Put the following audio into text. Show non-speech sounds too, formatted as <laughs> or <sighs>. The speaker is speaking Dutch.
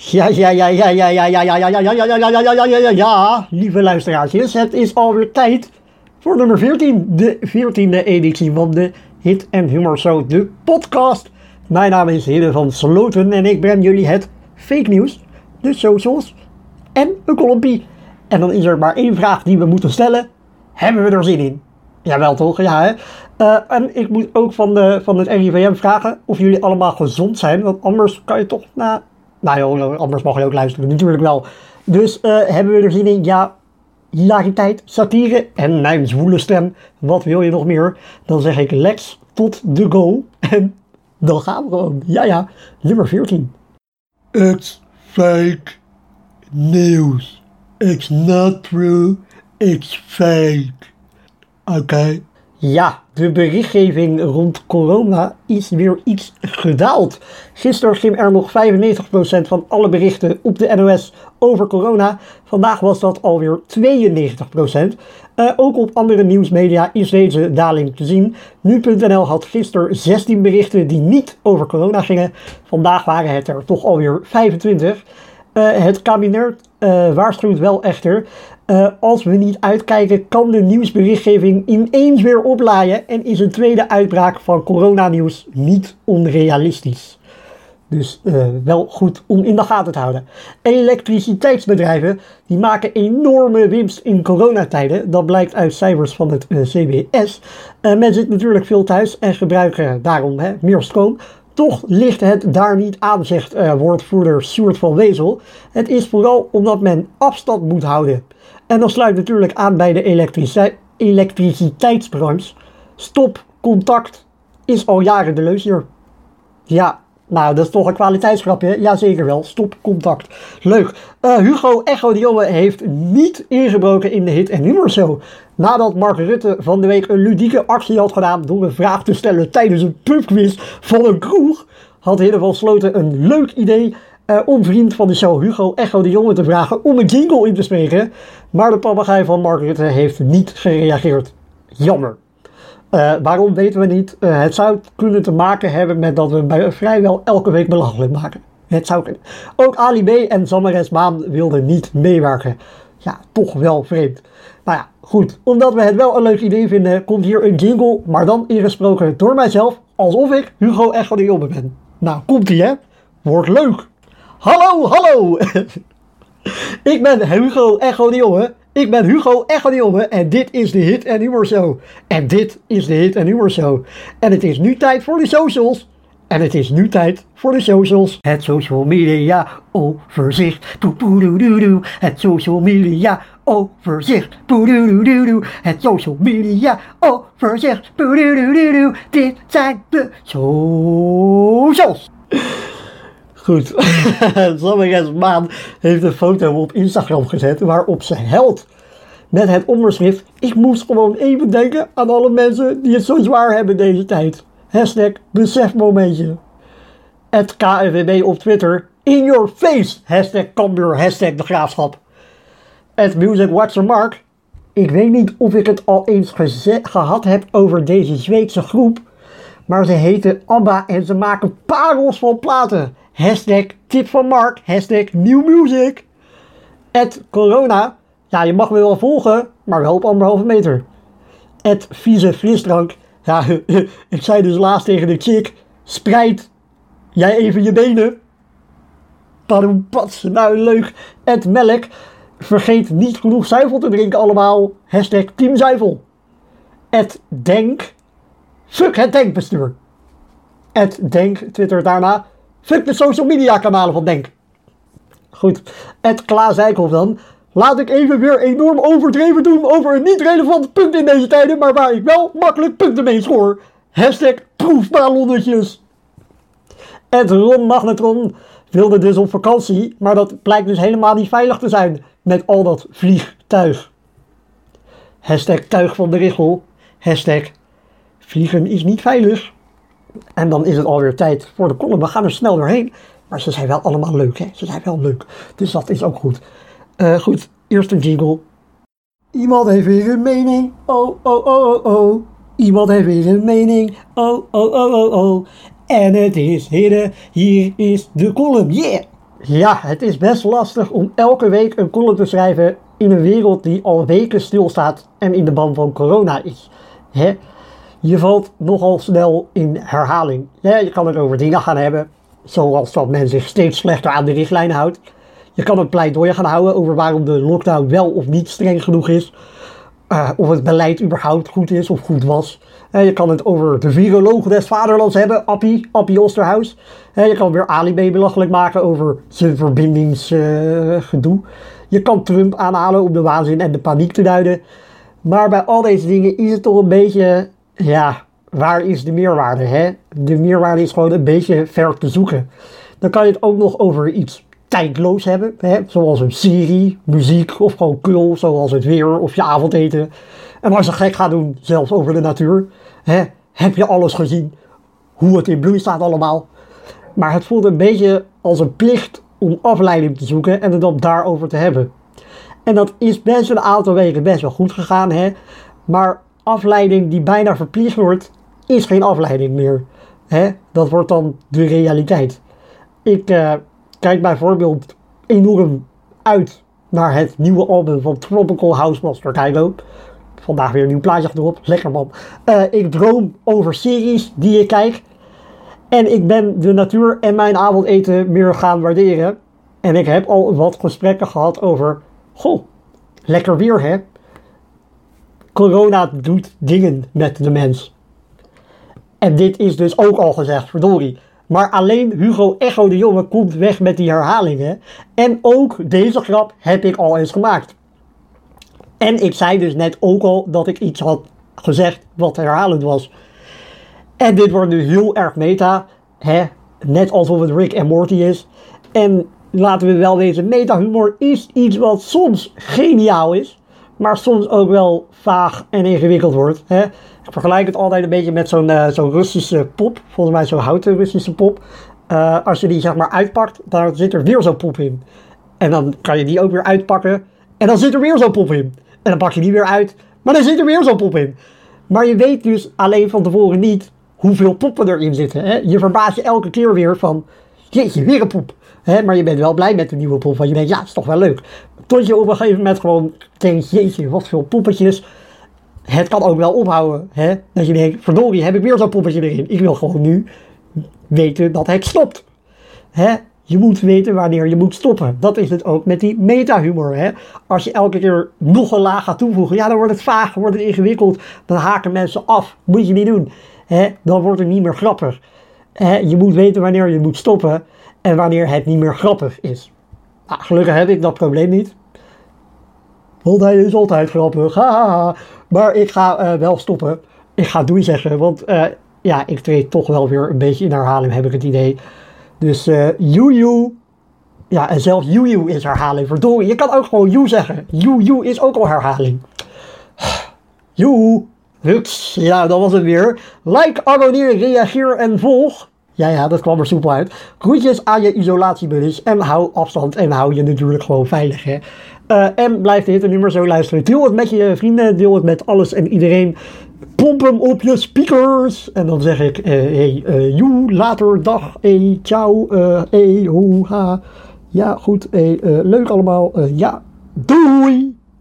Ja, ja, ja, ja, ja, ja, ja, ja, ja, ja, ja, ja, ja, ja, ja, ja, ja, ja, ja, lieve luisteraartjes. Het is alweer tijd voor nummer 14, de 14e editie van de Hit en Humor Show, de podcast. Mijn naam is Hidde van Sloten en ik breng jullie het fake nieuws, de socials en een kolompie. En dan is er maar één vraag die we moeten stellen. Hebben we er zin in? Jawel toch, ja hè. Uh, en ik moet ook van, de, van het RIVM vragen of jullie allemaal gezond zijn. Want anders kan je toch, nou, nou joh, anders mag je ook luisteren, natuurlijk wel. Dus uh, hebben we er zin in? Ja, hilariteit, satire en mijn zwoele stem. Wat wil je nog meer? Dan zeg ik Lex tot de go. <laughs> En dan gaan we gewoon. Ja, ja, nummer 14. It's fake news. It's not true. It's fake. Oké. Okay. Ja, de berichtgeving rond corona is weer iets gedaald. Gisteren ging er nog 95% van alle berichten op de NOS over corona. Vandaag was dat alweer 92%. Uh, ook op andere nieuwsmedia is deze daling te zien. Nu.nl had gisteren 16 berichten die niet over corona gingen. Vandaag waren het er toch alweer 25. Uh, het kabinet uh, waarschuwt wel echter. Uh, als we niet uitkijken, kan de nieuwsberichtgeving ineens weer oplaaien en is een tweede uitbraak van coronanieuws niet onrealistisch. Dus uh, wel goed om in de gaten te houden. Elektriciteitsbedrijven die maken enorme winst in coronatijden. Dat blijkt uit cijfers van het uh, CBS. men zit natuurlijk veel thuis en gebruiken daarom hè, meer stroom. Toch ligt het daar niet aan, zegt uh, woordvoerder Stuart van Wezel. Het is vooral omdat men afstand moet houden. En dat sluit natuurlijk aan bij de elektrici elektriciteitsbranche. Stop contact is al jaren de leus hier. Ja, nou, dat is toch een kwaliteitsgrapje? Jazeker wel. Stop contact. Leuk. Uh, Hugo Echo de Jonge heeft niet ingebroken in de Hit en Humor Show. Nadat Mark Rutte van de week een ludieke actie had gedaan door een vraag te stellen tijdens een pubquiz van een kroeg, had Hidde van Sloten een leuk idee uh, om vriend van de show Hugo Echo de Jonge te vragen om een jingle in te spreken. Maar de papegaai van Mark Rutte heeft niet gereageerd. Jammer. Uh, waarom weten we niet? Uh, het zou kunnen te maken hebben met dat we bij vrijwel elke week belachelijk maken. Het zou kunnen. Ook Ali B en Samares Maan wilden niet meewerken. Ja, toch wel vreemd. Nou ja, goed. Omdat we het wel een leuk idee vinden, komt hier een jingle, maar dan ingesproken door mijzelf, alsof ik Hugo Echo de Jonge ben. Nou, komt ie hè? Wordt leuk. Hallo, hallo! <laughs> ik ben Hugo Echo de Jonge. Ik ben Hugo Jonge en dit is de Hit en Humor Show. En dit is de Hit en Humor Show. En het is nu tijd voor de socials. En het is nu tijd voor de socials. Het social media overzicht. Poepoedoedoedoe. Het social media overzicht. Poedoedoedoe. Het social media overzicht. Poedoedoedoe. Dit zijn de socials. Goed, <laughs> Maan heeft een foto op Instagram gezet waarop ze helpt. Met het onderschrift, ik moest gewoon even denken aan alle mensen die het zo zwaar hebben deze tijd. Hashtag besefmomentje. Het KNVB op Twitter, in your face. Hashtag Cambuur, hashtag de graafschap. Het Music Watcher Mark, ik weet niet of ik het al eens gehad heb over deze Zweedse groep. Maar ze heten ABBA en ze maken parels van platen. Hashtag tip van Mark. Hashtag new music. Corona. Ja, je mag me wel volgen, maar wel op anderhalve meter. Het vieze frisdrank. Ja, <laughs> ik zei dus laatst tegen de chick. Spreid jij even je benen. Padoempats, nou leuk. Het melk. Vergeet niet genoeg zuivel te drinken allemaal. Hashtag team zuivel. Het denk. Fuck het denkbestuur. Het denk Twitter daarna. Fuck de social media kanalen van Denk. Goed, het Klaas Eikhoff dan. Laat ik even weer enorm overdreven doen over een niet relevant punt in deze tijden, maar waar ik wel makkelijk punten mee schoor. Hashtag proefballonnetjes. Ron Magnetron wilde dus op vakantie, maar dat blijkt dus helemaal niet veilig te zijn met al dat vliegtuig. Hashtag tuig van de richel. Hashtag vliegen is niet veilig. En dan is het alweer tijd voor de column. We gaan er snel doorheen. Maar ze zijn wel allemaal leuk, hè? Ze zijn wel leuk. Dus dat is ook goed. Uh, goed, eerst een jingle. Iemand heeft weer een mening. Oh, oh, oh, oh, oh. Iemand heeft weer een mening. Oh, oh, oh, oh, oh. En het is hidden. Hier is de column. Yeah! Ja, het is best lastig om elke week een column te schrijven in een wereld die al weken stilstaat en in de ban van corona is. Hè? Je valt nogal snel in herhaling. Ja, je kan het over dingen gaan hebben, zoals dat men zich steeds slechter aan de richtlijn houdt. Je kan een pleidooi gaan houden over waarom de lockdown wel of niet streng genoeg is. Uh, of het beleid überhaupt goed is of goed was. Uh, je kan het over de viroloog des vaderlands hebben, Appie, Appie Osterhuis. Uh, je kan weer Ali belachelijk maken over zijn verbindingsgedoe. je kan Trump aanhalen om de waanzin en de paniek te duiden. Maar bij al deze dingen is het toch een beetje, ja, waar is de meerwaarde? Hè? De meerwaarde is gewoon een beetje ver te zoeken. Dan kan je het ook nog over iets tijdloos hebben. Hè? Zoals een serie, muziek of gewoon kul, zoals het weer of je avondeten. En als je gek gaat doen, zelfs over de natuur. Hè? Heb je alles gezien? Hoe het in bloei staat allemaal. Maar het voelt een beetje als een plicht om afleiding te zoeken en het dan daarover te hebben. En dat is best een aantal weken best wel goed gegaan. Hè? Maar afleiding die bijna verplicht wordt, is geen afleiding meer. Dat wordt dan de realiteit. Ik, uh, kijk bijvoorbeeld enorm uit naar het nieuwe album van Tropical House Master Kylo. Vandaag weer een nieuw plaatje erop. Lekker man. Uh, ik droom over series die ik kijk. En ik ben de natuur en mijn avondeten meer gaan waarderen. En ik heb al wat gesprekken gehad over. Goh, lekker weer hè. Corona doet dingen met de mens. En dit is dus ook al gezegd, verdorie. Maar alleen Hugo Echo de Jonge komt weg met die herhalingen. En ook deze grap heb ik al eens gemaakt. En ik zei dus net ook al dat ik iets had gezegd wat herhalend was. En dit wordt nu heel erg meta. Hè? Net alsof het Rick en Morty is. En laten we wel wezen, meta-humor is iets wat soms geniaal is. Maar soms ook wel vaag en ingewikkeld wordt. Hè? Ik vergelijk het altijd een beetje met zo'n zo'n Russische pop. Volgens mij zo'n houten Russische pop. Uh, als je die zeg maar uitpakt, dan zit er weer zo'n pop in. En dan kan je die ook weer uitpakken. En dan zit er weer zo'n pop in. En dan pak je die weer uit. Maar dan zit er weer zo'n pop in. Maar je weet dus alleen van tevoren niet hoeveel poppen erin zitten. Hè? Je verbaast je elke keer weer van... Jeetje, weer een. Hè? Maar je bent wel blij met de nieuwe pop. Want je denkt, ja, is toch wel leuk. Tot je op een gegeven moment gewoon denkt... Jeetje, wat veel poppetjes het kan ook wel ophouden. Dat je denkt, verdorie, heb ik weer zo'n poppetje erin. Ik wil gewoon nu weten dat het stopt. Je moet weten wanneer je moet stoppen. Dat is het ook met die metahumor. Als je elke keer nog een laag gaat toevoegen, ja, dan wordt het vaag, wordt het ingewikkeld. Dan haken mensen af. Moet je niet doen. Dan wordt het niet meer grappig. Je moet weten wanneer je moet stoppen en wanneer het niet meer grappig is. Nou, gelukkig heb ik dat probleem niet. Want hij is altijd grappig. Ha, Maar ik ga uh, wel stoppen. Ik ga doei zeggen. Want uh, ja, ik treed toch wel weer een beetje in herhaling, heb ik het idee. Dus uh, joe Ja, en zelfs joe is herhaling. Verdorie, je kan ook gewoon you zeggen. Joe is ook al herhaling. <sighs> Joe. Huts. Ja, dat was het weer. Like, abonneer, reageer en volg. Ja, ja, dat kwam er soepel uit. Groetjes aan je isolatiebuddies. En hou afstand en hou je natuurlijk gewoon veilig, hè. Uh, en blijf de nummer zo luisteren. Deel het met je vrienden, deel het met alles en iedereen. Pomp hem op je speakers. En dan zeg ik, uh, hey, uh, joe, later, dag, hey, ciao, uh, hey. Ja, goed, leuk allemaal. ja, doei!